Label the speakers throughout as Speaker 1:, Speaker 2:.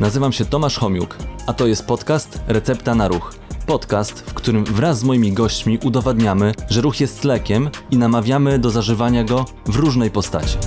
Speaker 1: Nazywam się Tomasz Homiuk, a to jest podcast Recepta na Ruch. Podcast, w którym wraz z moimi gośćmi udowadniamy, że ruch jest lekiem i namawiamy do zażywania go w różnej postaci.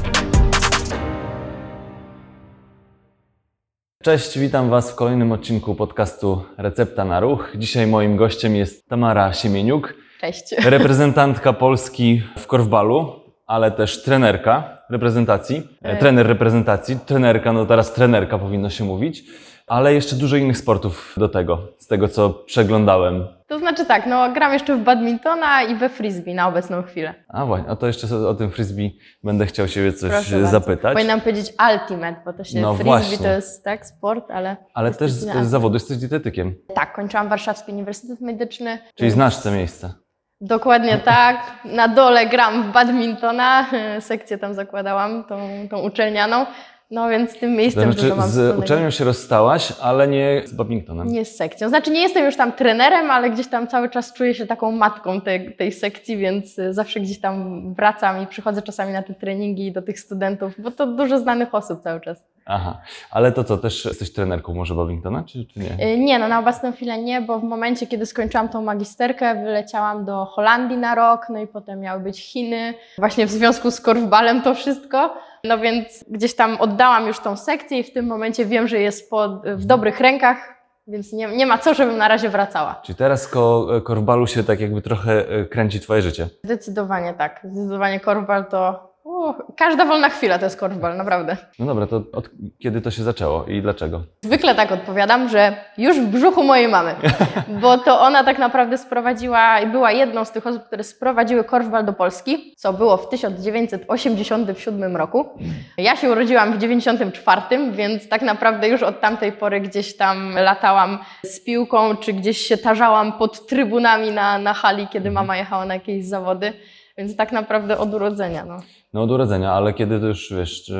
Speaker 1: Cześć, witam Was w kolejnym odcinku podcastu Recepta na Ruch. Dzisiaj moim gościem jest Tamara Siemieniuk,
Speaker 2: Cześć.
Speaker 1: reprezentantka Polski w korfbalu, ale też trenerka reprezentacji, e,
Speaker 2: E.
Speaker 1: trener reprezentacji, trenerka, no teraz trenerka powinno się mówić, ale jeszcze dużo innych sportów do tego, z tego co przeglądałem.
Speaker 2: To znaczy tak, no gram jeszcze w badmintona i we frisbee na obecną chwilę.
Speaker 1: A właśnie, a to jeszcze o tym frisbee będę chciał Ciebie coś
Speaker 2: Proszę bardzo.
Speaker 1: zapytać.
Speaker 2: Powinnam powiedzieć ultimate, bo to się
Speaker 1: No
Speaker 2: frisbee
Speaker 1: właśnie.
Speaker 2: to jest tak sport, ale
Speaker 1: Ale też z, z zawodu jesteś dietetykiem,
Speaker 2: tak, kończyłam Warszawski Uniwersytet Medyczny.
Speaker 1: czyli znasz te miejsce.
Speaker 2: Dokładnie tak. Na dole gram w badmintona, sekcję tam zakładałam, tą, tą uczelnianą. No więc z tym
Speaker 1: To
Speaker 2: miejscem
Speaker 1: znaczy
Speaker 2: dużo mam
Speaker 1: z
Speaker 2: wspólnego.
Speaker 1: uczelnią się rozstałaś, ale nie z badmintonem.
Speaker 2: Nie z sekcją. Znaczy nie jestem już tam trenerem, ale gdzieś tam cały czas czuję się taką matką tej, tej sekcji, więc y, zawsze gdzieś tam wracam i przychodzę czasami na te treningi do tych studentów, bo to dużo znanych osób cały czas.
Speaker 1: Aha, ale to co, też jesteś trenerką może badmintona, czy, czy nie?
Speaker 2: Y, Nie, no na obecną chwilę nie, bo w momencie, kiedy skończyłam tą magisterkę, wyleciałam do Holandii na rok, no i potem miały być Chiny. Właśnie w związku z korfbalem to wszystko. No więc gdzieś tam oddałam już tą sekcję i w tym momencie wiem, że jest pod, w dobrych rękach, więc nie, nie ma co, żebym na razie wracała.
Speaker 1: Czyli teraz ko korfbalu się tak jakby trochę kręci Twoje życie.
Speaker 2: Zdecydowanie tak. Zdecydowanie korfbal to... Każda wolna chwila to jest korfbal, naprawdę.
Speaker 1: No dobra, to od kiedy to się zaczęło i dlaczego?
Speaker 2: Zwykle tak odpowiadam, że już w brzuchu mojej mamy, bo to ona tak naprawdę sprowadziła i była jedną z tych osób, które sprowadziły korfbal do Polski, co było w 1987 roku. Ja się urodziłam w 94, więc tak naprawdę już od tamtej pory gdzieś tam latałam z piłką, czy gdzieś się tarzałam pod trybunami na, na hali, kiedy mama jechała na jakieś zawody. Więc tak naprawdę od urodzenia. No.
Speaker 1: No od urodzenia, ale kiedy to już wiesz,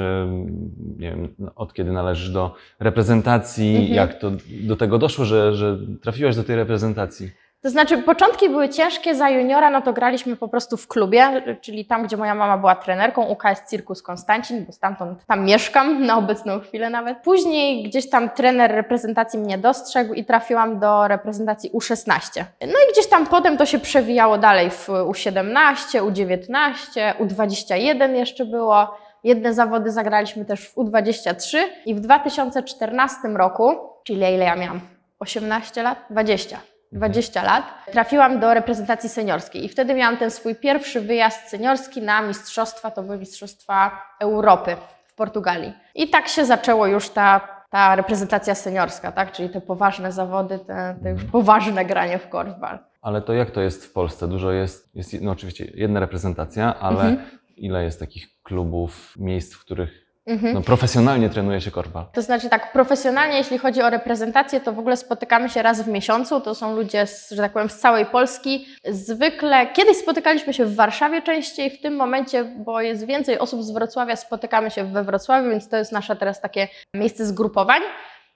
Speaker 1: nie wiem, od kiedy należysz do reprezentacji,
Speaker 2: Mhm.
Speaker 1: jak to do tego doszło, że, że trafiłaś do tej reprezentacji?
Speaker 2: To znaczy, początki były ciężkie za juniora, no to graliśmy po prostu w klubie, czyli tam, gdzie moja mama była trenerką, UKS Cirkus Konstancin, bo stamtąd tam mieszkam na obecną chwilę nawet. Później gdzieś tam trener reprezentacji mnie dostrzegł i trafiłam do reprezentacji U16. No i gdzieś tam potem to się przewijało dalej w U17, U19, U21 jeszcze było. Jedne zawody zagraliśmy też w U23 i w 2014 roku, czyli ile ja miałam? 18 lat? 20. 20 lat, trafiłam do reprezentacji seniorskiej i wtedy miałam ten swój pierwszy wyjazd seniorski na mistrzostwa, to były mistrzostwa Europy w Portugalii. I tak się zaczęło już ta, ta reprezentacja seniorska, tak? czyli te poważne zawody, te, te już poważne granie w korfbal.
Speaker 1: Ale to jak to jest w Polsce? Dużo jest, jest no oczywiście jedna reprezentacja, ale
Speaker 2: Mhm.
Speaker 1: ile jest takich klubów, miejsc, w których
Speaker 2: Mhm.
Speaker 1: no, profesjonalnie trenuje się korfbal?
Speaker 2: To znaczy tak, profesjonalnie, jeśli chodzi o reprezentację, to w ogóle spotykamy się raz w miesiącu. To są ludzie, z, że tak powiem, z całej Polski. Zwykle, kiedyś spotykaliśmy się w Warszawie częściej, w tym momencie, bo jest więcej osób z Wrocławia, spotykamy się we Wrocławiu, więc to jest nasze teraz takie miejsce zgrupowań.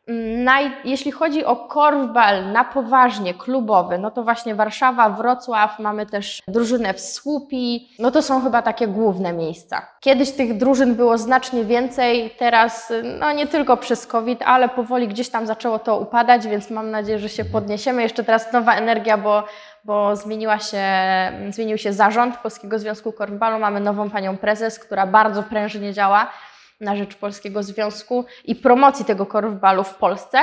Speaker 2: Naj, jeśli chodzi o korfbal na poważnie, klubowy, no to właśnie Warszawa, Wrocław, mamy też drużynę w Słupi, no to są chyba takie główne miejsca. Kiedyś tych drużyn było znacznie więcej, teraz no nie tylko przez COVID, ale powoli gdzieś tam zaczęło to upadać, więc mam nadzieję, że się podniesiemy. Jeszcze teraz nowa energia, bo bo zmieniła się, zmienił się zarząd Polskiego Związku Korfbalu. Mamy nową panią prezes, która bardzo prężnie działa na rzecz Polskiego Związku i promocji tego korfbalu w Polsce.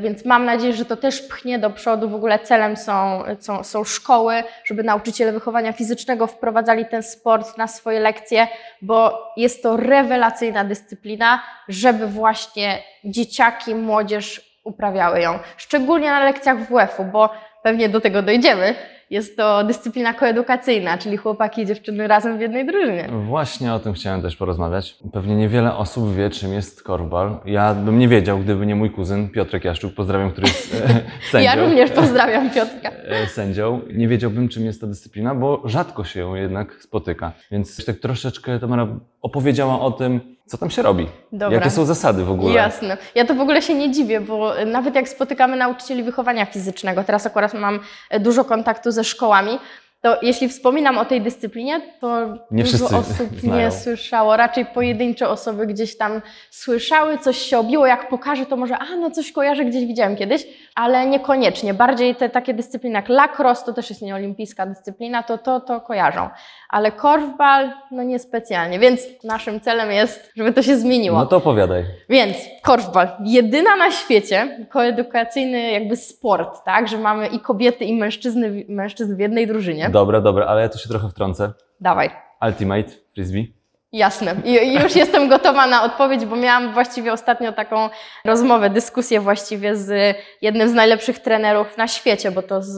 Speaker 2: Więc mam nadzieję, że to też pchnie do przodu. W ogóle celem są, są, są szkoły, żeby nauczyciele wychowania fizycznego wprowadzali ten sport na swoje lekcje, bo jest to rewelacyjna dyscyplina, żeby właśnie dzieciaki, młodzież uprawiały ją. Szczególnie na lekcjach WF-u, bo pewnie do tego dojdziemy. Jest to dyscyplina koedukacyjna, czyli chłopaki i dziewczyny razem w jednej drużynie.
Speaker 1: Właśnie o tym chciałem też porozmawiać. Pewnie niewiele osób wie, czym jest korfbal. Ja bym nie wiedział, gdyby nie mój kuzyn Piotrek Jaszczuk, pozdrawiam, który jest e, sędzią.
Speaker 2: Ja również pozdrawiam Piotrka.
Speaker 1: e, sędzią. Nie wiedziałbym, czym jest ta dyscyplina, bo rzadko się ją jednak spotyka. Więc tak troszeczkę Tamara opowiedziała o tym, co tam się robi.
Speaker 2: Dobra.
Speaker 1: Jakie są zasady w ogóle.
Speaker 2: Jasne. Ja to w ogóle się nie dziwię, bo nawet jak spotykamy nauczycieli wychowania fizycznego, teraz akurat mam dużo kontaktu ze szkołami, to jeśli wspominam o tej dyscyplinie, to
Speaker 3: Nie
Speaker 2: dużo osób
Speaker 3: znają.
Speaker 2: nie słyszało. Raczej pojedyncze osoby gdzieś tam słyszały, coś się obiło. Jak pokażę, to może, a no coś kojarzę, gdzieś widziałem kiedyś, ale niekoniecznie. Bardziej te takie dyscypliny jak lacrosse, to też jest nieolimpijska dyscyplina, to to, to kojarzą. Ale korfbal, no niespecjalnie. Więc naszym celem jest, żeby to się zmieniło.
Speaker 3: No to opowiadaj.
Speaker 2: Więc korfbal, jedyna na świecie koedukacyjny jakby sport, tak, że mamy i kobiety, i mężczyzny, mężczyzn w jednej drużynie.
Speaker 3: Dobra, dobra, ale ja tu się trochę wtrącę.
Speaker 2: Dawaj.
Speaker 3: Ultimate Frisbee.
Speaker 2: Jasne. I, już jestem gotowa na odpowiedź, bo miałam właściwie ostatnio taką rozmowę, dyskusję właściwie z jednym z najlepszych trenerów na świecie, bo to z,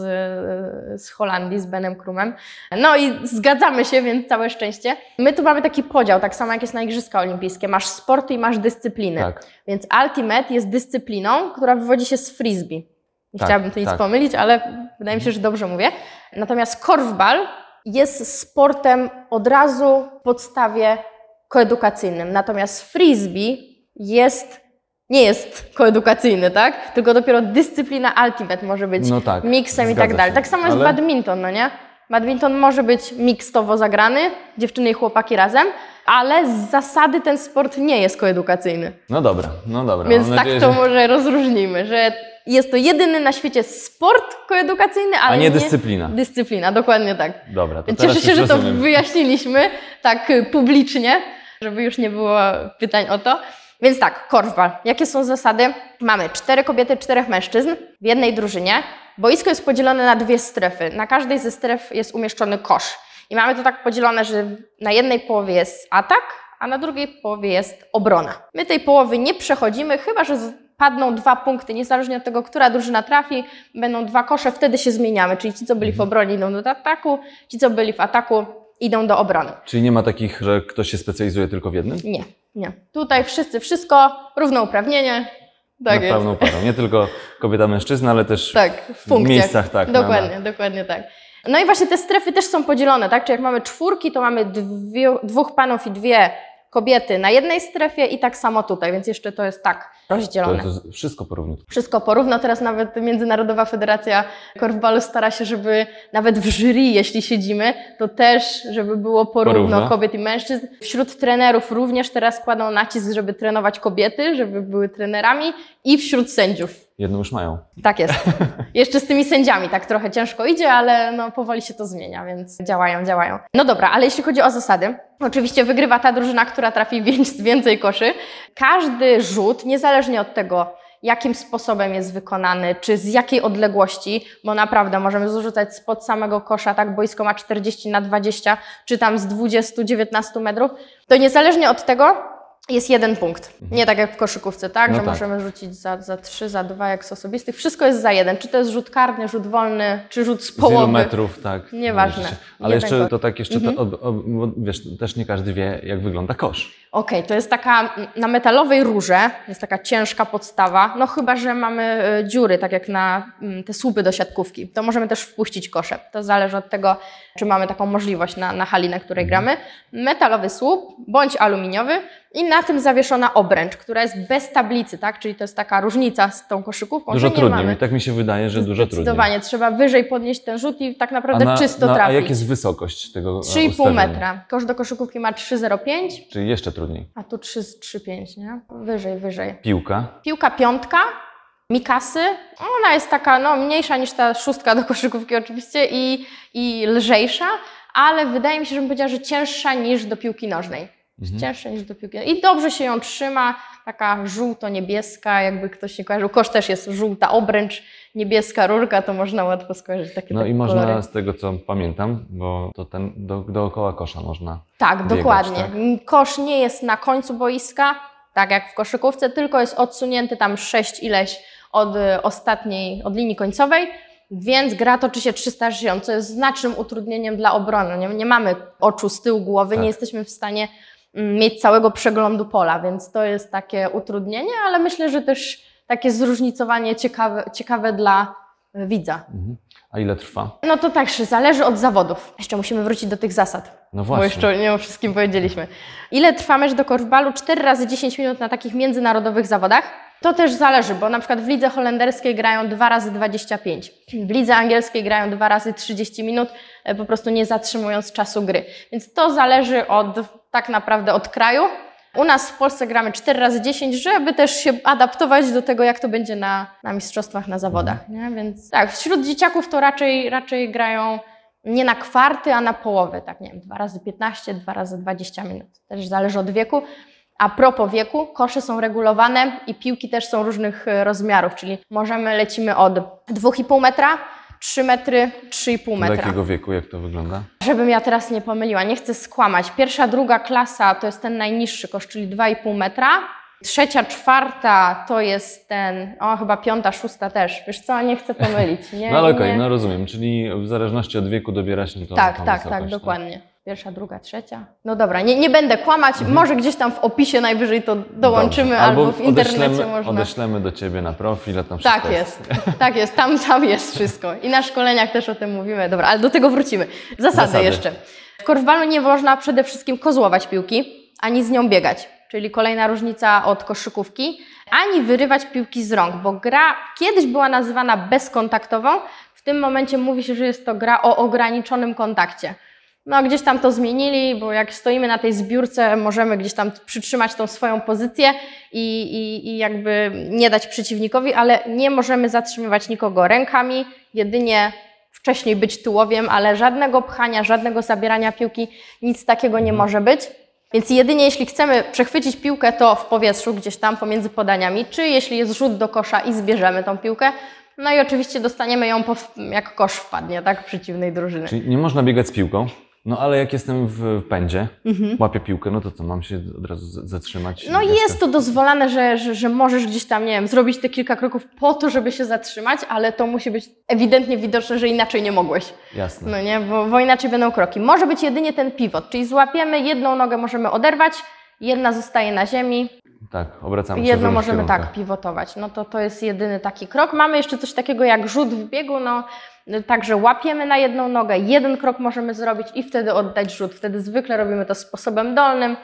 Speaker 2: z Holandii, z Benem Krumem. No i zgadzamy się, więc całe szczęście. My tu mamy taki podział, tak samo jak jest na Igrzyska Olimpijskie. Masz sporty i masz dyscypliny.
Speaker 3: Tak.
Speaker 2: Więc Ultimate jest dyscypliną, która wywodzi się z frisbee. Nie
Speaker 3: Tak,
Speaker 2: chciałabym tu nic
Speaker 3: tak.
Speaker 2: pomylić, ale wydaje mi się, że dobrze mówię. Natomiast korfbal jest sportem od razu w podstawie koedukacyjnym. Natomiast frisbee jest, nie jest koedukacyjny, tak? Tylko dopiero dyscyplina ultimate może być
Speaker 3: No tak,
Speaker 2: miksem i tak dalej.
Speaker 3: się.
Speaker 2: Tak samo jest
Speaker 3: Ale-
Speaker 2: badminton, no nie? Badminton może być mikstowo zagrany, dziewczyny i chłopaki razem, ale z zasady ten sport nie jest koedukacyjny.
Speaker 3: No dobra, no dobra.
Speaker 2: Więc
Speaker 3: Mam
Speaker 2: tak
Speaker 3: nadzieję,
Speaker 2: to
Speaker 3: że...
Speaker 2: może rozróżnimy, że jest to jedyny na świecie sport koedukacyjny, ale
Speaker 3: A nie dyscyplina.
Speaker 2: Dyscyplina, dokładnie tak.
Speaker 3: Dobra, to
Speaker 2: cieszę się, że to
Speaker 3: rozumiem.
Speaker 2: wyjaśniliśmy tak y, publicznie, żeby już nie było pytań o to. Więc tak, korfbal. Jakie są zasady? Mamy cztery kobiety, czterech mężczyzn w jednej drużynie. Boisko jest podzielone na dwie strefy. Na każdej ze stref jest umieszczony kosz. I mamy to tak podzielone, że na jednej połowie jest atak, a na drugiej połowie jest obrona. My tej połowy nie przechodzimy, chyba że padną dwa punkty, niezależnie od tego, która drużyna trafi, będą dwa kosze, wtedy się zmieniamy. Czyli ci, co byli w obronie, idą do ataku, ci, co byli w ataku, idą do obrony.
Speaker 3: Czyli nie ma takich, że ktoś się specjalizuje tylko w jednym?
Speaker 2: Nie, nie. Tutaj wszyscy wszystko, równouprawnienie. Tak
Speaker 3: Na pełną parą. Nie tylko kobieta, mężczyzna, ale też
Speaker 2: Tak, w funkcjach.
Speaker 3: miejscach, tak, na-
Speaker 2: Dokładnie, dokładnie tak. No i właśnie te strefy też są podzielone, tak? Czyli jak mamy czwórki, to mamy dwie, dwóch panów i dwie kobiety na jednej strefie i tak samo tutaj, więc jeszcze to jest tak rozdzielone.
Speaker 3: to jest wszystko porówno.
Speaker 2: Wszystko porówno. Teraz nawet Międzynarodowa Federacja Korfbalu stara się, żeby nawet w jury, jeśli siedzimy, to też, żeby było porówno,
Speaker 3: Porówno.
Speaker 2: kobiet i mężczyzn. Wśród trenerów również teraz kładą nacisk, żeby trenować kobiety, żeby były trenerami i wśród sędziów.
Speaker 3: Jedną już mają.
Speaker 2: Tak jest. Jeszcze z tymi sędziami tak trochę ciężko idzie, ale no powoli się to zmienia, więc działają, działają. No dobra, ale jeśli chodzi o zasady, oczywiście wygrywa ta drużyna, która trafi wię- więcej koszy. Każdy rzut, niezależnie od tego, jakim sposobem jest wykonany, czy z jakiej odległości, bo naprawdę możemy zrzucać spod samego kosza, tak boisko ma 40 na 20, czy tam z 20-19 metrów, to niezależnie od tego jest jeden punkt. Nie tak jak w koszykówce, tak,
Speaker 3: No
Speaker 2: że
Speaker 3: tak.
Speaker 2: możemy rzucić za, za 3, za 2 jak z osobistych. Wszystko jest za jeden. Czy to jest rzut karny, rzut wolny, czy rzut z
Speaker 3: Z ilu
Speaker 2: połowy.
Speaker 3: metrów, tak.
Speaker 2: Nieważne.
Speaker 3: Ale jeszcze to tak, jeszcze
Speaker 2: Mhm.
Speaker 3: to, bo wiesz, też nie każdy wie, jak wygląda kosz.
Speaker 2: Okej, to jest taka na metalowej rurze, jest taka ciężka podstawa. No chyba, że mamy e, dziury, tak jak na mm, te słupy do siatkówki. To możemy też wpuścić kosze. To zależy od tego, czy mamy taką możliwość na, na hali, na której gramy. Metalowy słup bądź aluminiowy i na tym zawieszona obręcz, która jest bez tablicy, tak? Czyli to jest taka różnica z tą koszykówką,
Speaker 3: Dużo
Speaker 2: że nie
Speaker 3: trudniej.
Speaker 2: mamy.
Speaker 3: Tak mi się wydaje, że dużo trudniej.
Speaker 2: Zdecydowanie, trzeba wyżej podnieść ten rzut i tak
Speaker 3: A,
Speaker 2: naprawdę
Speaker 3: na,
Speaker 2: czysto
Speaker 3: na, a
Speaker 2: trafić.
Speaker 3: jak jest wysokość tego e,
Speaker 2: 3,5
Speaker 3: ustawienia?
Speaker 2: metra. Kosz do koszykówki ma 3,05,
Speaker 3: Czyli jeszcze trudniej.
Speaker 2: a tu 3 3,5, nie? Wyżej, wyżej.
Speaker 3: Piłka.
Speaker 2: Piłka piątka, Mikasy, ona jest taka no, mniejsza niż ta szóstka do koszykówki oczywiście i, i lżejsza, ale wydaje mi się, że bym powiedziała, że cięższa niż do piłki nożnej.
Speaker 3: Mhm.
Speaker 2: Niż do piłki I dobrze się ją trzyma, taka żółto-niebieska, jakby ktoś nie kojarzył. Kosz też jest żółta obręcz, niebieska rurka, to można łatwo skojarzyć takie
Speaker 3: No
Speaker 2: takie
Speaker 3: i można
Speaker 2: kolory.
Speaker 3: z tego, co pamiętam, bo to ten do, dookoła kosza można.
Speaker 2: Tak,
Speaker 3: biegać,
Speaker 2: dokładnie.
Speaker 3: tak?
Speaker 2: Kosz nie jest na końcu boiska, tak jak w koszykówce, tylko jest odsunięty tam sześć ileś od y, ostatniej, od linii końcowej, więc gra toczy się 360, co jest znacznym utrudnieniem dla obrony. Nie, nie mamy oczu z tyłu głowy,
Speaker 3: Tak.
Speaker 2: nie jesteśmy w stanie mm, mieć całego przeglądu pola, więc to jest takie utrudnienie, ale myślę, że też takie zróżnicowanie ciekawe, ciekawe dla y, widza.
Speaker 3: Mhm. A ile trwa?
Speaker 2: No to także zależy od zawodów. Jeszcze musimy wrócić do tych zasad.
Speaker 3: No
Speaker 2: Bo
Speaker 3: właśnie.
Speaker 2: jeszcze nie o wszystkim powiedzieliśmy. Ile trwa mecz do korfbalu? 4 razy 10 minut na takich międzynarodowych zawodach. To też zależy, bo na przykład w lidze holenderskiej grają 2 razy 25, w lidze angielskiej grają 2 razy 30 minut, e, po prostu nie zatrzymując czasu gry. Więc to zależy od tak naprawdę od kraju. U nas w Polsce gramy 4 razy 10, żeby też się adaptować do tego, jak to będzie na, na mistrzostwach, na zawodach. Nie? Więc tak, wśród dzieciaków to raczej, raczej grają nie na kwarty, a na połowy, tak nie wiem, 2 razy 15, 2 razy 20 minut. Też zależy od wieku. A propos wieku, kosze są regulowane i piłki też są różnych e, rozmiarów, czyli możemy lecimy od 2,5 metra, 3 metry, 3,5
Speaker 3: Do
Speaker 2: metra.
Speaker 3: jakiego wieku, jak to wygląda?
Speaker 2: Żebym ja teraz nie pomyliła, nie chcę skłamać. Pierwsza, druga klasa to jest ten najniższy kosz, czyli 2,5 metra. Trzecia, czwarta to jest ten, o chyba piąta, szósta też. Wiesz co, nie chcę pomylić. Nie,
Speaker 3: No ale okej,
Speaker 2: nie.
Speaker 3: no rozumiem, czyli w zależności od wieku dobierasz to
Speaker 2: Tak,
Speaker 3: tą
Speaker 2: tak,
Speaker 3: wysokość,
Speaker 2: tak, dokładnie. Pierwsza, druga, trzecia. No dobra, nie, nie będę kłamać,
Speaker 3: Mhm.
Speaker 2: może gdzieś tam w opisie najwyżej to dołączymy,
Speaker 3: Dobrze.
Speaker 2: albo w internecie
Speaker 3: odeślemy,
Speaker 2: można.
Speaker 3: Odeślemy do Ciebie na profil, a tam wszystko
Speaker 2: Tak jest, tak jest, tam, tam jest wszystko. I na szkoleniach też o tym mówimy. Dobra, ale do tego wrócimy. Zasady,
Speaker 3: Zasady.
Speaker 2: jeszcze. W korfbalu nie można przede wszystkim kozłować piłki, ani z nią biegać, czyli kolejna różnica od koszykówki, ani wyrywać piłki z rąk, bo gra kiedyś była nazywana bezkontaktową, w tym momencie mówi się, że jest to gra o ograniczonym kontakcie. No, gdzieś tam to zmienili, bo jak stoimy na tej zbiórce, możemy gdzieś tam przytrzymać tą swoją pozycję i, i, i jakby nie dać przeciwnikowi, ale nie możemy zatrzymywać nikogo rękami, jedynie wcześniej być tułowiem, ale żadnego pchania, żadnego zabierania piłki, nic takiego nie może być. Więc jedynie jeśli chcemy przechwycić piłkę, to w powietrzu, gdzieś tam pomiędzy podaniami, czy jeśli jest rzut do kosza i zbierzemy tą piłkę, no i oczywiście dostaniemy ją, po, jak kosz wpadnie, tak, przeciwnej drużyny.
Speaker 3: Czyli nie można biegać z piłką, no ale jak jestem w pędzie,
Speaker 2: Mhm.
Speaker 3: łapię piłkę, no to co, mam się od razu zatrzymać?
Speaker 2: No jest to dozwolone, że, że, że możesz gdzieś tam, nie wiem, zrobić te kilka kroków po to, żeby się zatrzymać, ale to musi być ewidentnie widoczne, że inaczej nie mogłeś.
Speaker 3: Jasne.
Speaker 2: No nie, bo, bo inaczej będą kroki. Może być jedynie ten pivot, czyli złapiemy, jedną nogę możemy oderwać, jedna zostaje na ziemi,
Speaker 3: Tak, obracamy się różnych
Speaker 2: możemy tak pivotować. No to to jest jedyny taki krok. Mamy jeszcze coś takiego jak rzut w biegu, no także łapiemy na jedną nogę, jeden krok możemy zrobić i wtedy oddać rzut. Wtedy zwykle robimy to sposobem dolnym,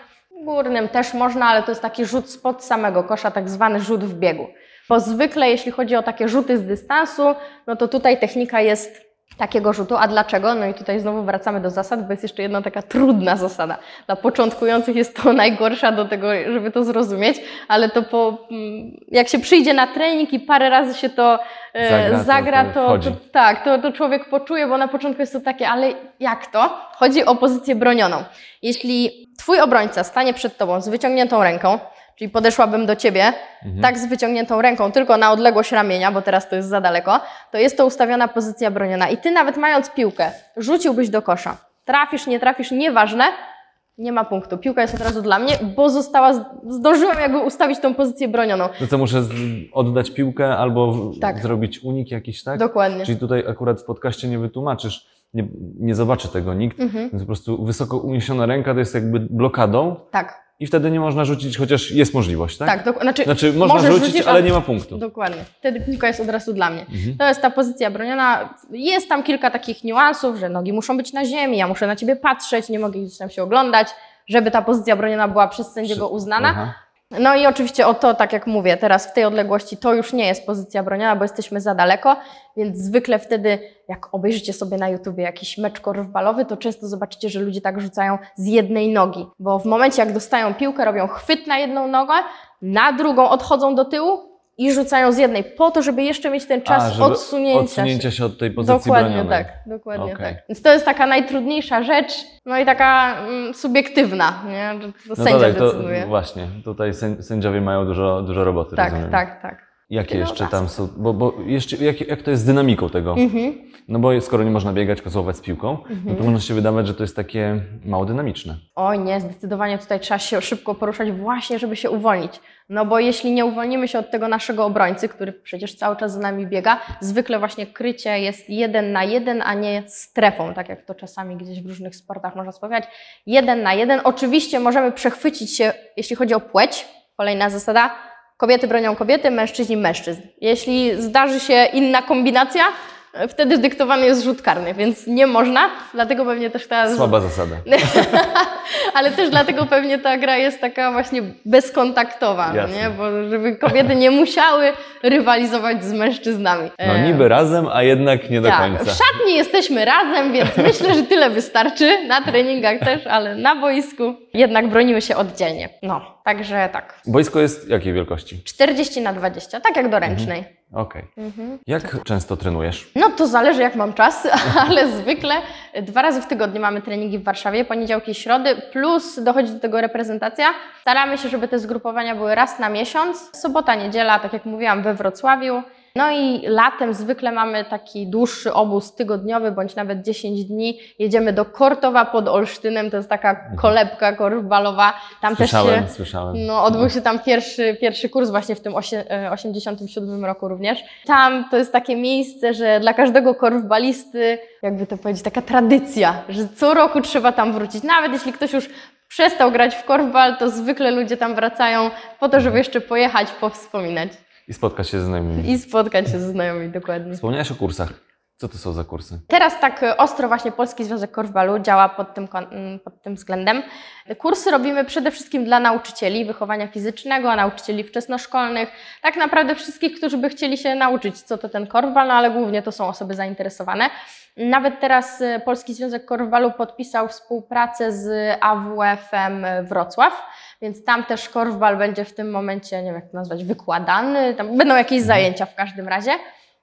Speaker 2: górnym też można, ale to jest taki rzut spod samego kosza, tak zwany rzut w biegu. Bo zwykle jeśli chodzi o takie rzuty z dystansu, no to tutaj technika jest takiego rzutu. A dlaczego? No i tutaj znowu wracamy do zasad, bo jest jeszcze jedna taka trudna zasada. Dla początkujących jest to najgorsza do tego, żeby to zrozumieć, ale to po, mm, jak się przyjdzie na trening i parę razy się to e,
Speaker 3: Zagra, to-
Speaker 2: zagra,
Speaker 3: to
Speaker 2: to, to, tak, to, to człowiek poczuje, bo na początku jest to takie, ale jak to? Chodzi o pozycję bronioną. Jeśli twój obrońca stanie przed tobą z wyciągniętą ręką, czyli podeszłabym do ciebie,
Speaker 3: Mhm.
Speaker 2: tak z wyciągniętą ręką, tylko na odległość ramienia, bo teraz to jest za daleko, to jest to ustawiona pozycja broniona. I ty nawet mając piłkę, rzuciłbyś do kosza. Trafisz, nie trafisz, nieważne, nie ma punktu. Piłka jest od razu dla mnie, bo została, zdążyłem jakby ustawić tą pozycję bronioną.
Speaker 3: To co, muszę oddać piłkę albo
Speaker 2: Tak.
Speaker 3: zrobić unik jakiś, tak?
Speaker 2: Dokładnie.
Speaker 3: Czyli tutaj akurat w podcaście nie wytłumaczysz, nie, nie zobaczy tego nikt,
Speaker 2: Mhm.
Speaker 3: więc po prostu wysoko uniesiona ręka to jest jakby blokadą
Speaker 2: Tak,
Speaker 3: i wtedy nie można rzucić, chociaż jest możliwość, tak?
Speaker 2: tak. dok- znaczy,
Speaker 3: Znaczy można
Speaker 2: możesz
Speaker 3: rzucić,
Speaker 2: rzucić,
Speaker 3: ale nie ma punktu.
Speaker 2: Dokładnie. Wtedy piłka jest od razu dla mnie.
Speaker 3: Mhm.
Speaker 2: To jest ta pozycja broniona. Jest tam kilka takich niuansów, że nogi muszą być na ziemi, ja muszę na ciebie patrzeć, nie mogę gdzieś tam się oglądać, żeby ta pozycja broniona była przez sędziego uznana.
Speaker 3: Aha.
Speaker 2: No i oczywiście o to, tak jak mówię, teraz w tej odległości to już nie jest pozycja broniona, bo jesteśmy za daleko, więc zwykle wtedy, jak obejrzycie sobie na YouTubie jakiś mecz korfbalowy, to często zobaczycie, że ludzie tak rzucają z jednej nogi, bo w momencie jak dostają piłkę, robią chwyt na jedną nogę, na drugą odchodzą do tyłu i rzucają z jednej, po to, żeby jeszcze mieć ten czas
Speaker 3: A, żeby
Speaker 2: odsunięcia,
Speaker 3: odsunięcia się od tej pozycji
Speaker 2: Dokładnie
Speaker 3: bronionej.
Speaker 2: tak, dokładnie
Speaker 3: Okej.
Speaker 2: tak. Więc to jest taka najtrudniejsza rzecz, no i taka mm, subiektywna, nie? Że To
Speaker 3: No
Speaker 2: sędzia
Speaker 3: tak, to
Speaker 2: decyduje.
Speaker 3: właśnie, tutaj sęd- sędziowie mają dużo, dużo roboty,
Speaker 2: Tak,
Speaker 3: rozumiem.
Speaker 2: tak, tak.
Speaker 3: Jakie
Speaker 2: No
Speaker 3: jeszcze
Speaker 2: tak.
Speaker 3: tam są, bo, bo jeszcze, jak, jak to jest z dynamiką tego?
Speaker 2: Mhm.
Speaker 3: No bo skoro nie można biegać, kozłować z piłką, no
Speaker 2: Mhm.
Speaker 3: to można się wydawać, że to jest takie mało dynamiczne.
Speaker 2: Oj nie, zdecydowanie tutaj trzeba się szybko poruszać właśnie, żeby się uwolnić. No bo jeśli nie uwolnimy się od tego naszego obrońcy, który przecież cały czas za nami biega, zwykle właśnie krycie jest jeden na jeden, a nie strefą, tak jak to czasami gdzieś w różnych sportach można spowiadać. Jeden na jeden. Oczywiście możemy przechwycić się, jeśli chodzi o płeć. Kolejna zasada. Kobiety bronią kobiety, mężczyźni mężczyzn. Jeśli zdarzy się inna kombinacja, wtedy dyktowany jest rzut karny, więc nie można, dlatego pewnie też ta...
Speaker 1: Słaba zasada.
Speaker 2: Ale też dlatego pewnie ta gra jest taka właśnie bezkontaktowa,
Speaker 1: Jasne.
Speaker 2: nie? Bo żeby kobiety nie musiały rywalizować z mężczyznami.
Speaker 1: No niby razem, a jednak nie do
Speaker 2: tak,
Speaker 1: końca.
Speaker 2: w szatni jesteśmy razem, więc myślę, że tyle wystarczy. Na treningach też, ale na boisku jednak bronimy się oddzielnie. No, także tak.
Speaker 1: Boisko jest jakiej wielkości?
Speaker 2: 40 na 20, tak jak do ręcznej.
Speaker 1: Okej.
Speaker 2: Mhm.
Speaker 1: Jak często trenujesz?
Speaker 2: No to zależy jak mam czas, ale zwykle dwa razy w tygodniu mamy treningi w Warszawie, poniedziałki i środy, plus dochodzi do tego reprezentacja. Staramy się, żeby te zgrupowania były raz na miesiąc, sobota, niedziela, tak jak mówiłam, we Wrocławiu. No i latem zwykle mamy taki dłuższy obóz tygodniowy, bądź nawet 10 dni. Jedziemy do Kortowa pod Olsztynem, to jest taka kolebka korfbalowa. Tam też się...
Speaker 1: Słyszałem, słyszałem.
Speaker 2: No, odbył się tam pierwszy, pierwszy kurs właśnie w tym osie- e, 87 roku również. Tam to jest takie miejsce, że dla każdego korfbalisty, jakby to powiedzieć, taka tradycja, że co roku trzeba tam wrócić. Nawet jeśli ktoś już przestał grać w korfbal, to zwykle ludzie tam wracają po to, żeby jeszcze pojechać, powspominać
Speaker 1: I spotkać się ze znajomymi.
Speaker 2: i spotkać się ze znajomymi dokładnie.
Speaker 1: Wspomniałeś o kursach. Co to są za kursy?
Speaker 2: Teraz tak e, ostro właśnie Polski Związek Korfbalu działa pod tym, kon- m, pod tym względem. Kursy robimy przede wszystkim dla nauczycieli wychowania fizycznego, nauczycieli wczesnoszkolnych, tak naprawdę wszystkich, którzy by chcieli się nauczyć, co to ten korfbal, no ale głównie to są osoby zainteresowane. Nawet teraz e, Polski Związek Korfbalu podpisał współpracę z AWF-em Wrocław, więc tam też korfbal będzie w tym momencie, nie wiem jak to nazwać, wykładany, tam będą jakieś zajęcia w każdym razie.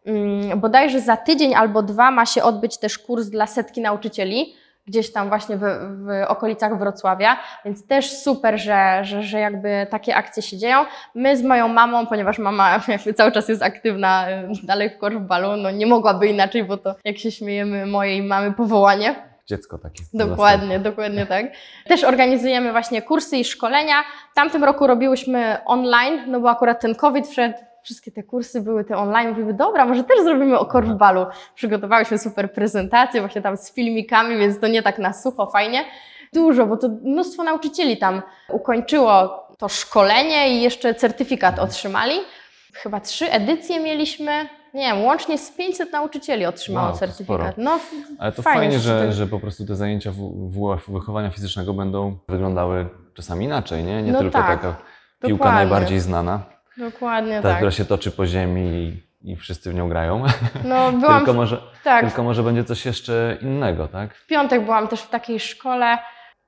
Speaker 2: Mm, bodajże za tydzień albo dwa ma się odbyć też kurs dla setki nauczycieli, gdzieś tam właśnie w, w okolicach Wrocławia, więc też super, że, że, że jakby takie akcje się dzieją. My z moją mamą, ponieważ mama jakby cały czas jest aktywna y, dalej w korfbalu, no nie mogłaby inaczej, bo to jak się śmiejemy, mojej mamy powołanie.
Speaker 1: Dziecko takie.
Speaker 2: Dokładnie, dokładnie tak. Też organizujemy właśnie kursy i szkolenia. W tamtym roku robiłyśmy online, no bo akurat ten COVID wszedł, wszystkie te kursy były te online. Mówimy, dobra, może też zrobimy o korfbalu. Przygotowałyśmy super prezentację, właśnie tam z filmikami, więc to nie tak na sucho, fajnie. Dużo, bo to mnóstwo nauczycieli tam ukończyło to szkolenie i jeszcze certyfikat otrzymali. Chyba trzy edycje mieliśmy. Nie wiem, łącznie z 500 nauczycieli otrzymało
Speaker 1: Wow,
Speaker 2: certyfikat. No,
Speaker 1: Ale to
Speaker 2: Fajnie,
Speaker 1: fajnie,
Speaker 2: że
Speaker 1: że,
Speaker 2: to-
Speaker 1: że po prostu te zajęcia WF wychowania fizycznego będą wyglądały czasami inaczej, nie? Nie
Speaker 2: No
Speaker 1: tylko
Speaker 2: tak,
Speaker 1: taka piłka
Speaker 2: dokładnie.
Speaker 1: najbardziej znana,
Speaker 2: dokładnie
Speaker 1: ta,
Speaker 2: tak.
Speaker 1: która się toczy po ziemi i, wszyscy w nią grają.
Speaker 2: No, byłam
Speaker 1: tylko,
Speaker 2: w,
Speaker 1: może,
Speaker 2: tak,
Speaker 1: tylko może będzie coś jeszcze innego, tak?
Speaker 2: w piątek byłam też w takiej szkole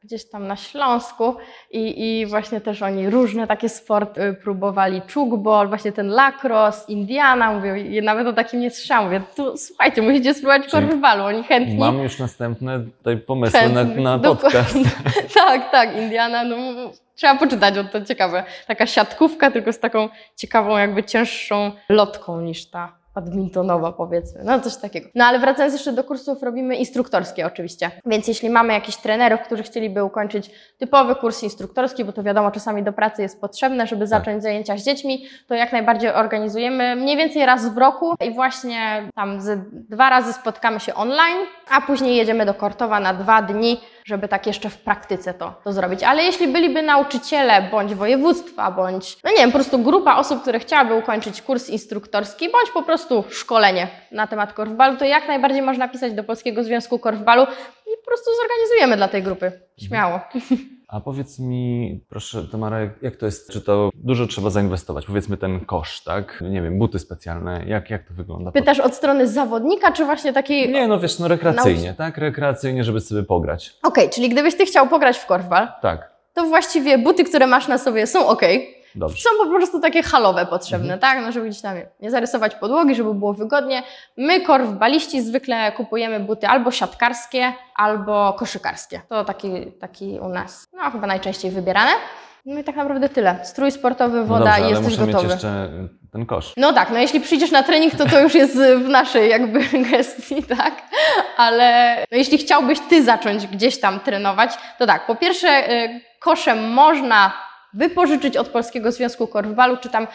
Speaker 2: gdzieś tam na Śląsku i, i właśnie też oni różne takie sporty próbowali, czukbol, właśnie ten lacrosse, Indiana, mówię, nawet o takim nie słyszałam, mówię, tu słuchajcie, musicie spróbować korfbalu, oni chętni.
Speaker 1: Mam już następne tutaj pomysły na,
Speaker 2: chętni.
Speaker 1: na
Speaker 2: Dokładnie.
Speaker 1: podcast.
Speaker 2: tak, tak, Indiana, no trzeba poczytać, bo to ciekawe. Taka siatkówka, tylko z taką ciekawą, jakby cięższą lotką niż ta badmintonowa powiedzmy, no coś takiego. No ale wracając jeszcze do kursów, robimy instruktorskie oczywiście, więc jeśli mamy jakichś trenerów, którzy chcieliby ukończyć typowy kurs instruktorski, bo to wiadomo, czasami do pracy jest potrzebne, żeby zacząć zajęcia z dziećmi, to jak najbardziej organizujemy mniej więcej raz w roku i właśnie tam ze dwa razy spotkamy się online, a później jedziemy do Kortowa na dwa dni, żeby tak jeszcze w praktyce to, to zrobić. Ale jeśli byliby nauczyciele bądź województwa, bądź, no nie wiem, po prostu grupa osób, które chciałaby ukończyć kurs instruktorski, bądź po prostu szkolenie na temat korfbalu, to jak najbardziej można pisać do Polskiego Związku Korfbalu i po prostu zorganizujemy dla tej grupy. Śmiało.
Speaker 1: A powiedz mi, proszę Tamara, jak, jak to jest, czy to dużo trzeba zainwestować? Powiedzmy ten kosz, tak? Nie wiem, buty specjalne, jak, jak to wygląda?
Speaker 2: Pytasz od strony zawodnika, czy właśnie takiej...
Speaker 1: Nie, no wiesz, no rekreacyjnie, tak? Rekreacyjnie, żeby sobie pograć.
Speaker 2: Okej, czyli gdybyś Ty chciał pograć w korfbal,
Speaker 1: Tak,
Speaker 2: to właściwie buty, które masz na sobie są ok.
Speaker 1: Dobrze.
Speaker 2: Są po prostu takie halowe potrzebne, tak? No, żeby gdzieś tam nie zarysować podłogi, żeby było wygodnie. My, korfbaliści, zwykle kupujemy buty albo siatkarskie, albo koszykarskie. To taki, taki u nas, no chyba najczęściej wybierane. No i tak naprawdę tyle. Strój sportowy,
Speaker 1: No
Speaker 2: woda
Speaker 1: dobrze,
Speaker 2: i jesteś
Speaker 1: muszę
Speaker 2: gotowy.
Speaker 1: mieć jeszcze ten kosz.
Speaker 2: No tak, no jeśli przyjdziesz na trening, to to już jest w naszej jakby gestii, tak? Ale no jeśli chciałbyś Ty zacząć gdzieś tam trenować, to tak, po pierwsze y, kosze można wypożyczyć od Polskiego Związku Korfbalu, czy tam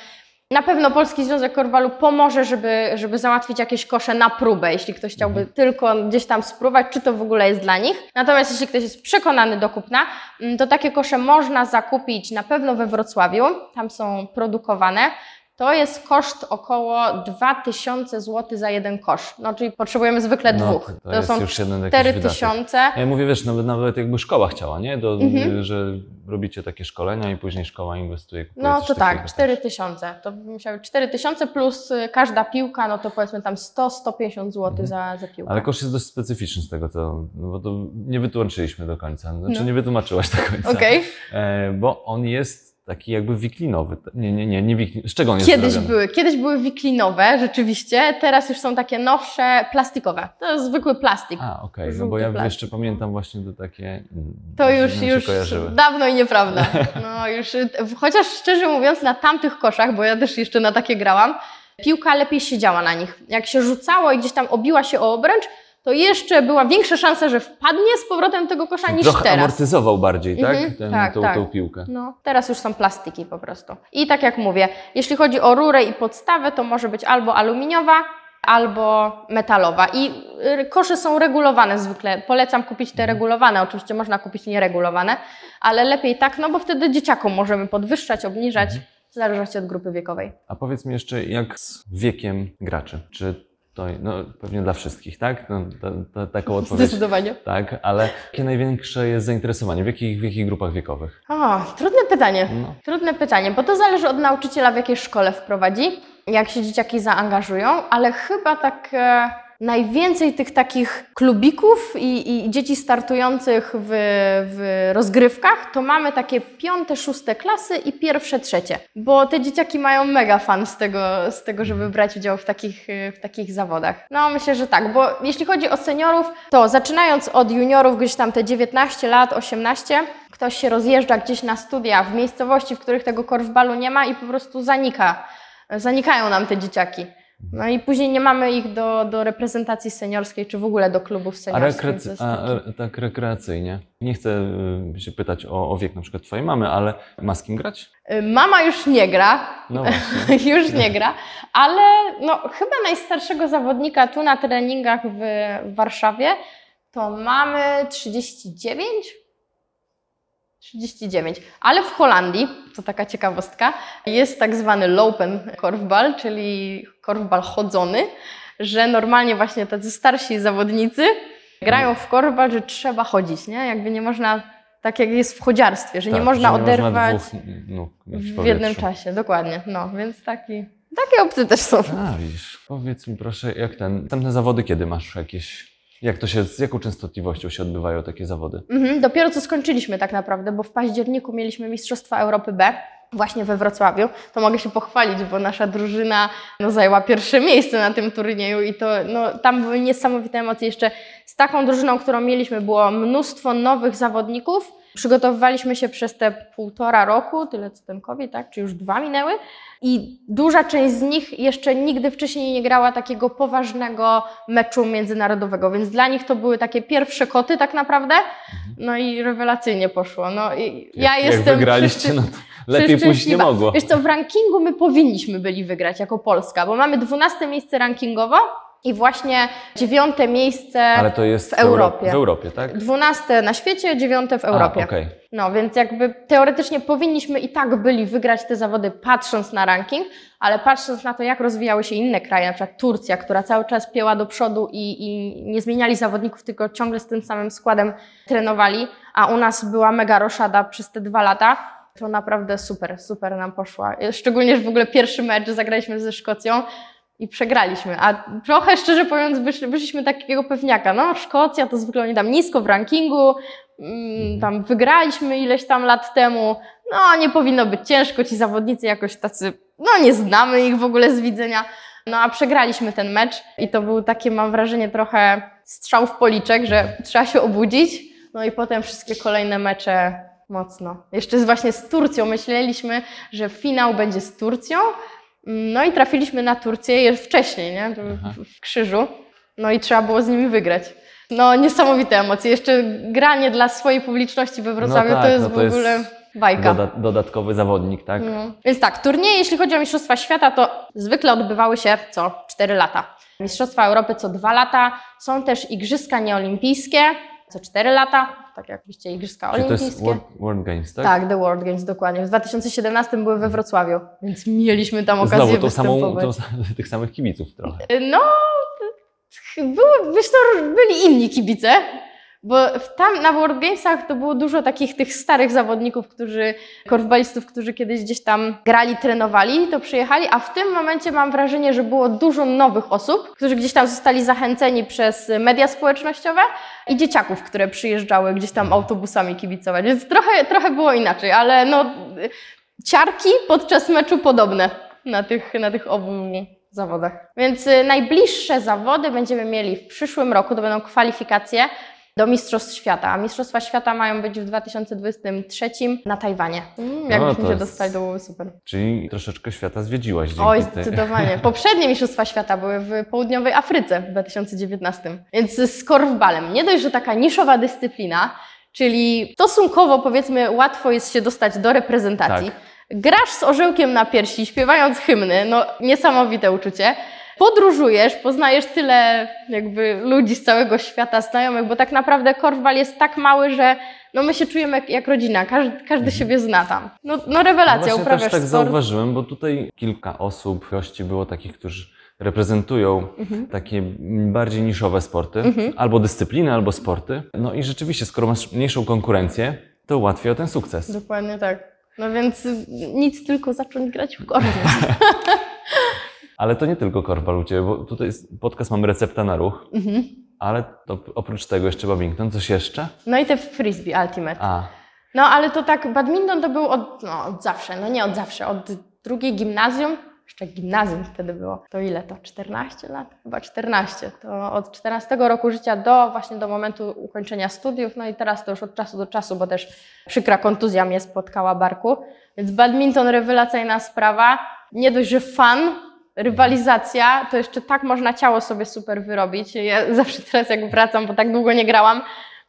Speaker 2: na pewno Polski Związek Korfbalu pomoże, żeby, żeby załatwić jakieś kosze na próbę, jeśli ktoś chciałby tylko gdzieś tam spróbować, czy to w ogóle jest dla nich. Natomiast jeśli ktoś jest przekonany do kupna, mm, to takie kosze można zakupić na pewno we Wrocławiu, tam są produkowane. To jest koszt około 2000 zł za jeden kosz. No, czyli potrzebujemy zwykle
Speaker 1: No,
Speaker 2: dwóch.
Speaker 1: to, to jest
Speaker 2: są
Speaker 1: już jeden jakiś wydatek.
Speaker 2: 4000.
Speaker 1: Ja mówię, wiesz, nawet, nawet jakby szkoła chciała, nie? Do,
Speaker 2: Mhm.
Speaker 1: Że robicie takie szkolenia i później szkoła inwestuje.
Speaker 2: No to tak,
Speaker 1: też.
Speaker 2: 4000. To by musiały 4000 plus y, każda piłka, no to powiedzmy tam 100-150 zł
Speaker 1: Mhm.
Speaker 2: za, za piłkę.
Speaker 1: Ale kosz jest dość specyficzny z tego, co. No bo to nie wytłumaczyliśmy do końca. Znaczy,
Speaker 2: No.
Speaker 1: nie wytłumaczyłaś do końca.
Speaker 2: Okej.
Speaker 1: E, bo on jest taki jakby wiklinowy. Nie, nie, nie, nie wiklinowy. Z czego on jest
Speaker 2: Kiedyś
Speaker 1: zrobiony?
Speaker 2: były, kiedyś były wiklinowe, rzeczywiście, teraz już są takie nowsze, plastikowe. To jest zwykły plastik.
Speaker 1: A, okej, no
Speaker 2: Żółty
Speaker 1: bo ja
Speaker 2: plastik.
Speaker 1: jeszcze pamiętam właśnie to takie. mm,
Speaker 2: To już, już
Speaker 1: kojarzyły.
Speaker 2: dawno i nieprawda. No już, y, chociaż szczerze mówiąc, na tamtych koszach, bo ja też jeszcze na takie grałam, piłka lepiej siedziała na nich. Jak się rzucało i gdzieś tam obiła się o obręcz, to jeszcze była większa szansa, że wpadnie z powrotem tego kosza niż
Speaker 1: Trochę
Speaker 2: teraz.
Speaker 1: amortyzował bardziej, tak?
Speaker 2: Mhm,
Speaker 1: Ten,
Speaker 2: tak,
Speaker 1: tą,
Speaker 2: tak.
Speaker 1: tą piłkę.
Speaker 2: No, teraz już są plastiki po prostu. I tak jak mówię, jeśli chodzi o rurę i podstawę, to może być albo aluminiowa, albo metalowa. I y, kosze są regulowane zwykle. Polecam kupić te regulowane. Oczywiście można kupić nieregulowane, ale lepiej tak, no bo wtedy dzieciakom możemy podwyższać, obniżać, w zależności od grupy wiekowej.
Speaker 1: A powiedz mi jeszcze, jak z wiekiem graczy? Czy to, no pewnie dla wszystkich, tak? No, to, to, taką odpowiedź.
Speaker 2: Zdecydowanie.
Speaker 1: Tak, ale jakie największe jest zainteresowanie? W jakich, w jakich grupach wiekowych?
Speaker 2: O, trudne pytanie.
Speaker 1: No.
Speaker 2: Trudne pytanie, bo to zależy od nauczyciela, w jakiej szkole wprowadzi, jak się dzieciaki zaangażują, ale chyba tak e, najwięcej tych takich klubików i, i dzieci startujących w, w rozgrywkach, to mamy takie piąte, szóste klasy i pierwsze, trzecie, bo te dzieciaki mają mega fan z tego, z tego żeby brać udział w takich, w takich zawodach. No myślę, że tak, bo jeśli chodzi o seniorów, to zaczynając od juniorów, gdzieś tam te 19 lat, 18, ktoś się rozjeżdża gdzieś na studia w miejscowości, w których tego korfbalu nie ma i po prostu zanika. Zanikają nam te dzieciaki. No i później nie mamy ich do, do reprezentacji seniorskiej, czy w ogóle do klubów
Speaker 1: A,
Speaker 2: seniorskich.
Speaker 1: a
Speaker 2: taki-
Speaker 1: e, tak rekreacyjnie. Nie chcę y, się pytać o, o wiek na przykład twojej mamy, ale ma z kim grać?
Speaker 2: Y, Mama już nie gra,
Speaker 1: No właśnie.
Speaker 2: już nie gra, ale no, chyba najstarszego zawodnika tu na treningach w, w Warszawie to mamy 39. 39. Ale w Holandii, to taka ciekawostka, jest tak zwany lopen korfbal, czyli korfbal chodzony, że normalnie właśnie tacy starsi zawodnicy grają w korfbal, że trzeba chodzić, nie? Jakby nie można, tak jak jest w chodziarstwie, że nie
Speaker 1: Tak,
Speaker 2: można
Speaker 1: że
Speaker 2: oderwać
Speaker 1: dwóch nóg mieć
Speaker 2: w jednym czasie, dokładnie. No, więc taki, takie opcje też są.
Speaker 1: A, widzisz. Powiedz mi proszę, jak ten, następne zawody kiedy masz jakieś, jak to się, z jaką częstotliwością się odbywają takie zawody?
Speaker 2: Mhm, dopiero co skończyliśmy tak naprawdę, bo w październiku mieliśmy Mistrzostwa Europy B właśnie we Wrocławiu. To mogę się pochwalić, bo nasza drużyna no, zajęła pierwsze miejsce na tym turnieju i to no, tam były niesamowite emocje. Jeszcze z taką drużyną, którą mieliśmy, było mnóstwo nowych zawodników. Przygotowywaliśmy się przez te półtora roku, tyle co ten COVID, tak? Czy już dwa minęły. I duża część z nich jeszcze nigdy wcześniej nie grała takiego poważnego meczu międzynarodowego, więc dla nich to były takie pierwsze koty tak naprawdę. No i rewelacyjnie poszło. No i ja
Speaker 1: jak,
Speaker 2: jestem
Speaker 1: Jak wygraliście,
Speaker 2: przeszczy-
Speaker 1: no to lepiej pójść nie mogło.
Speaker 2: Wiesz co, w rankingu my powinniśmy byli wygrać jako Polska, bo mamy 12 miejsce rankingowo i właśnie dziewiąte miejsce,
Speaker 1: Ale to jest
Speaker 2: w Europie.
Speaker 1: W Europie, tak?
Speaker 2: 12 na świecie, dziewiąte w Europie.
Speaker 1: A, okej.
Speaker 2: No więc jakby teoretycznie powinniśmy i tak byli wygrać te zawody patrząc na ranking, ale patrząc na to, jak rozwijały się inne kraje, na przykład Turcja, która cały czas pieła do przodu i, i nie zmieniali zawodników, tylko ciągle z tym samym składem trenowali, a u nas była mega roszada przez te dwa lata, to naprawdę super, super nam poszła. Szczególnie, że w ogóle pierwszy mecz zagraliśmy ze Szkocją i przegraliśmy. A trochę szczerze mówiąc, wyszli, wyszliśmy takiego pewniaka. No, Szkocja to zwykle oni tam nisko w rankingu, mm, tam wygraliśmy ileś tam lat temu. No, nie powinno być ciężko, ci zawodnicy jakoś tacy, no nie znamy ich w ogóle z widzenia. No a przegraliśmy ten mecz i to był takie, mam wrażenie, trochę strzał w policzek, że trzeba się obudzić. No i potem wszystkie kolejne mecze mocno. Jeszcze właśnie z Turcją myśleliśmy, że finał będzie z Turcją. No i trafiliśmy na Turcję wcześniej, nie?
Speaker 1: Aha.
Speaker 2: W, krzyżu. No i trzeba było z nimi wygrać. No niesamowite emocje. Jeszcze granie dla swojej publiczności we Wrocławiu
Speaker 1: tak,
Speaker 2: to jest
Speaker 1: no to
Speaker 2: w
Speaker 1: jest
Speaker 2: ogóle bajka.
Speaker 1: Doda dodatkowy zawodnik, tak?
Speaker 2: No. Więc tak, turnieje, jeśli chodzi o Mistrzostwa Świata, to zwykle odbywały się co 4 lata. Mistrzostwa Europy co 2 lata. Są też Igrzyska Nieolimpijskie. co 4 lata, tak jak oczywiście Igrzyska
Speaker 1: to
Speaker 2: Olimpijskie.
Speaker 1: jest World, World Games, tak?
Speaker 2: Tak, The World Games, dokładnie. W 2017 były we Wrocławiu, więc mieliśmy tam okazję
Speaker 1: Znowu tą samą, tą, tych samych kibiców trochę.
Speaker 2: No, było, wiesz to byli inni kibice, bo w- tam na World Gamesach to było dużo takich tych starych zawodników, którzy, korfbalistów, którzy kiedyś gdzieś tam grali, trenowali, to przyjechali, a w tym momencie mam wrażenie, że było dużo nowych osób, którzy gdzieś tam zostali zachęceni przez media społecznościowe i dzieciaków, które przyjeżdżały gdzieś tam autobusami kibicować, więc trochę, trochę było inaczej, ale no ciarki podczas meczu podobne na tych, na tych obu zawodach. Więc y, najbliższe zawody będziemy mieli w przyszłym roku, to będą kwalifikacje do Mistrzostw Świata. A Mistrzostwa Świata mają być w 2023 na Tajwanie. Mm,
Speaker 1: No,
Speaker 2: jakbyśmy się
Speaker 1: jest-
Speaker 2: dostali, to byłoby super.
Speaker 1: Czyli troszeczkę świata zwiedziłaś dzięki
Speaker 2: Oj,
Speaker 1: tej...
Speaker 2: zdecydowanie. Poprzednie Mistrzostwa Świata były w południowej Afryce w 2019. Więc z korfbalem nie dość, że taka niszowa dyscyplina, czyli stosunkowo powiedzmy łatwo jest się dostać do reprezentacji.
Speaker 1: Tak.
Speaker 2: Grasz z orzełkiem na piersi, śpiewając hymny, no niesamowite uczucie. Podróżujesz, poznajesz tyle jakby ludzi z całego świata, znajomych, bo tak naprawdę korfbal jest tak mały, że no my się czujemy jak, jak rodzina, każdy, każdy siebie zna tam. No, no
Speaker 1: No
Speaker 2: rewelacja,
Speaker 1: właśnie
Speaker 2: uprawiasz
Speaker 1: też tak
Speaker 2: sport.
Speaker 1: zauważyłem, bo tutaj kilka osób, gości było takich, którzy reprezentują
Speaker 2: Mhm.
Speaker 1: takie bardziej niszowe sporty,
Speaker 2: Mhm.
Speaker 1: albo dyscypliny, albo sporty. No i rzeczywiście, skoro masz mniejszą konkurencję, to łatwiej o ten sukces.
Speaker 2: Dokładnie tak. No więc nic, tylko zacząć grać w korfbal.
Speaker 1: Ale to nie tylko korfball u Ciebie, bo tutaj jest podcast Mamy Recepta na Ruch,
Speaker 2: Mhm.
Speaker 1: ale to oprócz tego jeszcze badminton, coś jeszcze?
Speaker 2: No i te frisbee ultimate.
Speaker 1: A,
Speaker 2: No ale to tak, badminton to był od, no, od zawsze, no nie od zawsze, od drugiej gimnazjum, jeszcze gimnazjum wtedy było. To ile to? 14 lat? Chyba 14. To od 14 roku życia do właśnie do momentu ukończenia studiów, no i teraz to już od czasu do czasu, bo też przykra kontuzja mnie spotkała barku. Więc badminton rewelacyjna sprawa. Nie dość, że fan, rywalizacja, to jeszcze tak można ciało sobie super wyrobić. Ja zawsze teraz jak wracam, bo tak długo nie grałam,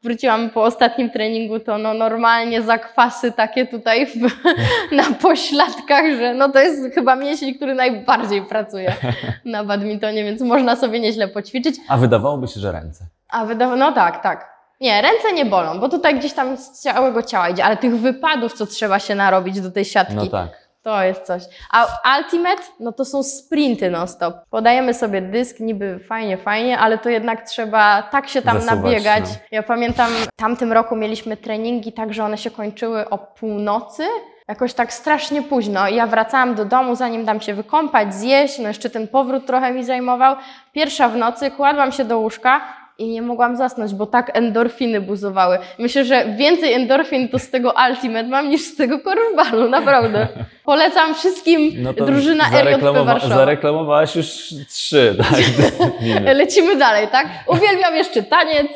Speaker 2: wróciłam po ostatnim treningu, to no normalnie zakwasy takie tutaj w, na pośladkach, że no to jest chyba mięsień, który najbardziej pracuje na badmintonie, więc można sobie nieźle poćwiczyć.
Speaker 1: a wydawałoby się, że ręce.
Speaker 2: A wydawa- no tak, tak. Nie, ręce nie bolą, bo tutaj gdzieś tam z całego ciała idzie, ale tych wypadów, co trzeba się narobić do tej siatki,
Speaker 1: No tak.
Speaker 2: To jest coś. A Ultimate, no to są sprinty non-stop. Podajemy sobie dysk, niby fajnie, fajnie, ale to jednak trzeba tak się tam
Speaker 1: Zasuwać,
Speaker 2: nabiegać.
Speaker 1: no.
Speaker 2: Ja pamiętam, w tamtym roku mieliśmy treningi tak, że one się kończyły o północy. Jakoś tak strasznie późno. Ja wracałam do domu, zanim dam się wykąpać, zjeść, no jeszcze ten powrót trochę mi zajmował. Pierwsza w nocy, kładłam się do łóżka i nie mogłam zasnąć, bo tak endorfiny buzowały. Myślę, że więcej endorfin to z tego Ultimate mam niż z tego korfbalu, naprawdę. Polecam wszystkim
Speaker 1: No
Speaker 2: drużyna RJP Warszawa.
Speaker 1: zareklamowałaś już trzy, tak?
Speaker 2: Lecimy dalej, tak? Uwielbiam jeszcze taniec.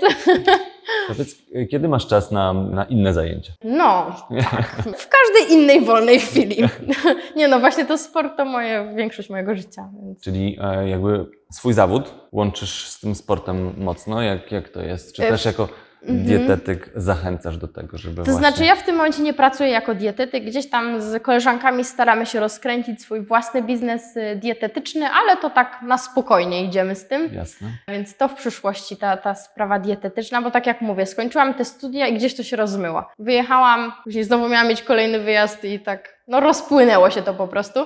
Speaker 1: Powiedz, kiedy masz czas na, na inne zajęcia?
Speaker 2: No, tak. W każdej innej wolnej chwili. Nie no, właśnie to sport to moje, większość mojego życia. Więc.
Speaker 1: Czyli e, jakby swój zawód łączysz z tym sportem mocno? Jak, jak to jest? Czy
Speaker 2: E,
Speaker 1: też jako
Speaker 2: mhm.
Speaker 1: dietetyk zachęcasz do tego, żeby
Speaker 2: To
Speaker 1: właśnie...
Speaker 2: znaczy, ja w tym momencie nie pracuję jako dietetyk. Gdzieś tam z koleżankami staramy się rozkręcić swój własny biznes y, dietetyczny, ale to tak na spokojnie idziemy z tym.
Speaker 1: Jasne.
Speaker 2: Więc to w przyszłości ta, ta sprawa dietetyczna, bo tak jak mówię, skończyłam te studia i gdzieś to się rozmyło. Wyjechałam, później znowu miałam mieć kolejny wyjazd i tak, no rozpłynęło się to po prostu.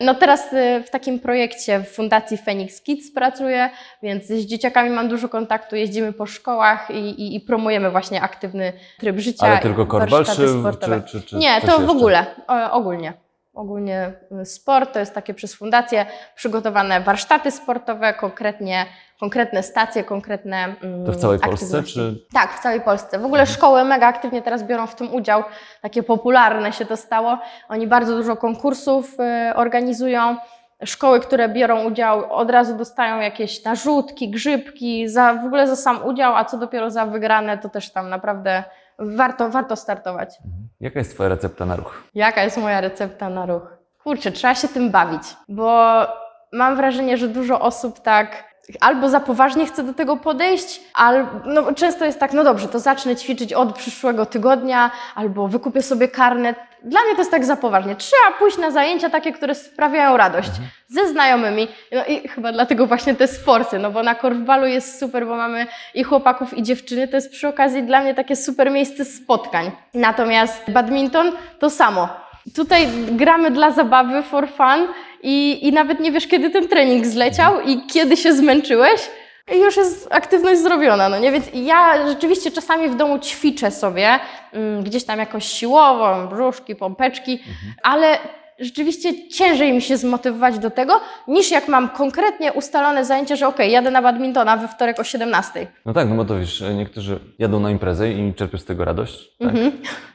Speaker 2: No teraz y, w takim projekcie w Fundacji Phoenix Kids pracuję, więc z dzieciakami mam dużo kontaktu, jeździmy po szkołach i, i, i promujemy właśnie aktywny tryb życia.
Speaker 1: Ale tylko korbal, czy, czy, czy, czy
Speaker 2: Nie, to w ogóle, o, ogólnie. Ogólnie y, sport to jest takie przez fundację przygotowane warsztaty sportowe, konkretnie, konkretne stacje, konkretne. mm,
Speaker 1: To w całej Polsce,
Speaker 2: aktywności.
Speaker 1: czy...
Speaker 2: Tak, w całej Polsce. W ogóle szkoły mega aktywnie teraz biorą w tym udział. Takie popularne się to stało. Oni bardzo dużo konkursów y, organizują. Szkoły, które biorą udział, od razu dostają jakieś narzutki, grzybki, za, w ogóle za sam udział, a co dopiero za wygrane, to też tam naprawdę warto, warto startować.
Speaker 1: Mhm. Jaka jest Twoja recepta na ruch?
Speaker 2: Jaka jest moja recepta na ruch? Kurczę, trzeba się tym bawić, bo mam wrażenie, że dużo osób tak albo za poważnie chcę do tego podejść, albo no, często jest tak, no dobrze, to zacznę ćwiczyć od przyszłego tygodnia, albo wykupię sobie karnet. Dla mnie to jest tak za poważnie. Trzeba pójść na zajęcia takie, które sprawiają radość ze znajomymi. No i chyba dlatego właśnie te sporty, no bo na korfbalu jest super, bo mamy i chłopaków, i dziewczyny. To jest przy okazji dla mnie takie super miejsce spotkań. Natomiast badminton to samo. Tutaj gramy dla zabawy, for fun i, i nawet nie wiesz, kiedy ten trening zleciał i kiedy się zmęczyłeś. I już jest aktywność zrobiona, no nie? Więc ja rzeczywiście czasami w domu ćwiczę sobie, mm, gdzieś tam jakąś siłową, brzuszki, pompeczki, ale rzeczywiście ciężej mi się zmotywować do tego, niż jak mam konkretnie ustalone zajęcie, że okej, jadę na badmintona we wtorek o 17.
Speaker 1: No tak, no bo to wiesz, niektórzy jadą na imprezę i czerpią z tego radość. Tak?
Speaker 2: Mhm.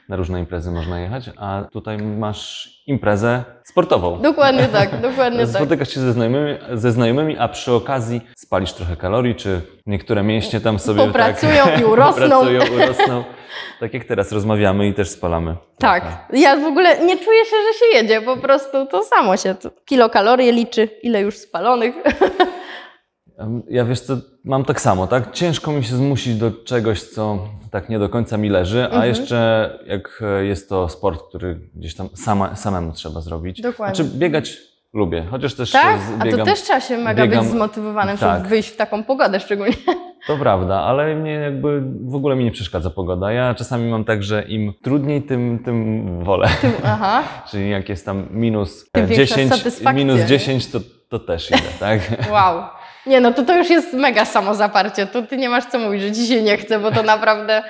Speaker 1: Na różne imprezy można jechać, a tutaj masz imprezę sportową.
Speaker 2: Dokładnie tak, dokładnie tak.
Speaker 1: Spotykasz się ze znajomymi, ze znajomymi, a przy okazji spalisz trochę kalorii, czy niektóre mięśnie tam sobie
Speaker 2: Popracują
Speaker 1: tak,
Speaker 2: i urosną.
Speaker 1: Popracują, urosną. Tak jak teraz rozmawiamy i też spalamy.
Speaker 2: Tak. Ja w ogóle nie czuję się, że się jedzie, po prostu to samo się. To kilokalorie liczy, ile już spalonych.
Speaker 1: Ja wiesz co, mam tak samo, tak? Ciężko mi się zmusić do czegoś, co tak nie do końca mi leży, a
Speaker 2: Mhm.
Speaker 1: jeszcze jak e, jest to sport, który gdzieś tam sama, samemu trzeba zrobić.
Speaker 2: Dokładnie.
Speaker 1: Znaczy biegać lubię, chociaż też
Speaker 2: Tak?
Speaker 1: z-
Speaker 2: A to
Speaker 1: biegam,
Speaker 2: też trzeba się mega
Speaker 1: biegam-
Speaker 2: być zmotywowanym,
Speaker 1: tak.
Speaker 2: żeby wyjść w taką pogodę szczególnie.
Speaker 1: To prawda, ale mnie jakby w ogóle mi nie przeszkadza pogoda. Ja czasami mam tak, że im trudniej, tym, tym wolę.
Speaker 2: Aha.
Speaker 1: Czyli jak jest tam minus
Speaker 2: Tym
Speaker 1: e,
Speaker 2: większa
Speaker 1: 10,
Speaker 2: satysfakcja,
Speaker 1: minus
Speaker 2: nie?
Speaker 1: 10, to, to też idę, tak?
Speaker 2: Wow. Nie no, to to już jest mega samozaparcie. To ty nie masz co mówić, że się nie chce, bo to naprawdę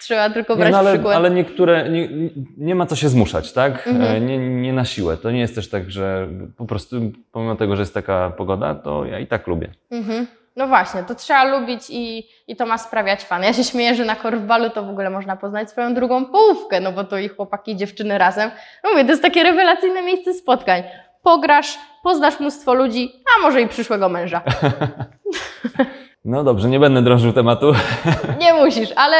Speaker 2: trzeba tylko
Speaker 1: Nie,
Speaker 2: brać
Speaker 1: no ale,
Speaker 2: przykład.
Speaker 1: ale niektóre, nie, nie ma co się zmuszać, tak?
Speaker 2: Mhm.
Speaker 1: E, Nie, nie na siłę. To nie jest też tak, że po prostu pomimo tego, że jest taka pogoda, to ja i tak lubię.
Speaker 2: Mhm. No właśnie, to trzeba lubić i, i to ma sprawiać fan. Ja się śmieję, że na korfbalu to w ogóle można poznać swoją drugą połówkę, no bo to i chłopaki i dziewczyny razem. No mówię, to jest takie rewelacyjne miejsce spotkań. Pograsz, poznasz mnóstwo ludzi, a może i przyszłego męża.
Speaker 1: No dobrze, nie będę drążył tematu.
Speaker 2: Nie musisz, ale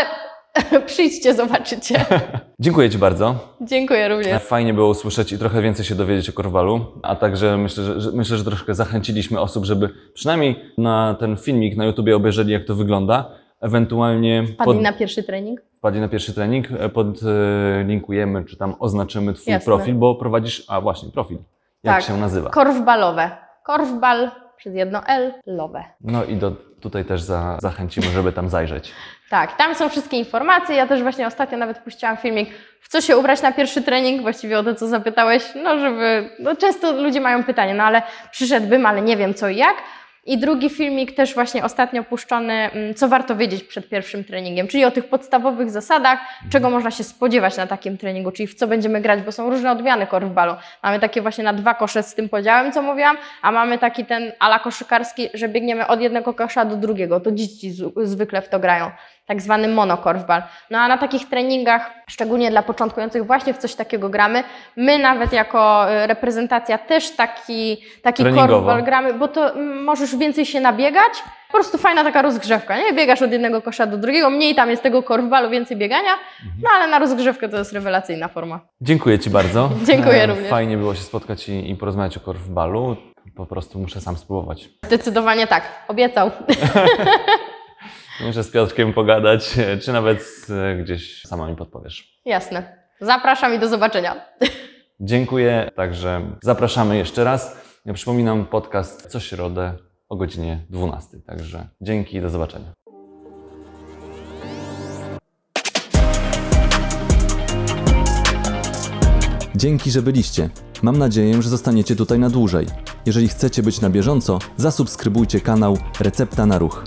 Speaker 2: przyjdźcie, zobaczycie.
Speaker 1: Dziękuję Ci bardzo.
Speaker 2: Dziękuję również.
Speaker 1: Fajnie było usłyszeć i trochę więcej się dowiedzieć o korwalu, a także myślę, że, że, myślę, że troszkę zachęciliśmy osób, żeby przynajmniej na ten filmik na YouTubie obejrzeli, jak to wygląda. Ewentualnie
Speaker 2: Padli na pierwszy trening?
Speaker 1: wpadli na pierwszy trening, e, podlinkujemy, czy tam oznaczymy Twój
Speaker 2: Jasne.
Speaker 1: profil, bo prowadzisz, a właśnie, profil. Jak
Speaker 2: Tak.
Speaker 1: się nazywa?
Speaker 2: Korfbalowe. Korfbal przez jedno L, lowe.
Speaker 1: No i do, tutaj też za, zachęcimy, żeby tam zajrzeć.
Speaker 2: Tak, tam są wszystkie informacje. Ja też właśnie ostatnio nawet puściłam filmik, w co się ubrać na pierwszy trening, właściwie o to, co zapytałeś, no żeby, no często ludzie mają pytanie, no ale przyszedłbym, ale nie wiem co i jak. I drugi filmik też właśnie ostatnio puszczony, mm, co warto wiedzieć przed pierwszym treningiem, czyli o tych podstawowych zasadach, czego można się spodziewać na takim treningu, czyli w co będziemy grać, bo są różne odmiany korfbalu. Mamy takie właśnie na dwa kosze z tym podziałem, co mówiłam, a mamy taki ten ala koszykarski, że biegniemy od jednego kosza do drugiego. To dzieci zwykle w to grają tak zwany monokorfbal. No a na takich treningach, szczególnie dla początkujących, właśnie w coś takiego gramy. My nawet jako y, reprezentacja też taki, taki korfbal gramy, bo to mm, możesz więcej się nabiegać. Po prostu fajna taka rozgrzewka, nie? Biegasz od jednego kosza do drugiego, mniej tam jest tego korfbalu, więcej biegania, no ale na rozgrzewkę to jest rewelacyjna forma.
Speaker 1: Dziękuję Ci bardzo.
Speaker 2: Dziękuję
Speaker 1: E,
Speaker 2: również.
Speaker 1: Fajnie było się spotkać i, i porozmawiać o korfbalu. Po prostu muszę sam spróbować.
Speaker 2: Zdecydowanie tak, obiecał.
Speaker 1: Muszę z Piotrkiem pogadać, czy nawet gdzieś sama mi podpowiesz.
Speaker 2: Jasne. Zapraszam i do zobaczenia.
Speaker 1: Dziękuję, także zapraszamy jeszcze raz. Ja przypominam podcast co środę o godzinie 12. Także dzięki i do zobaczenia.
Speaker 3: Dzięki, że byliście. Mam nadzieję, że zostaniecie tutaj na dłużej. Jeżeli chcecie być na bieżąco, zasubskrybujcie kanał Recepta na Ruch.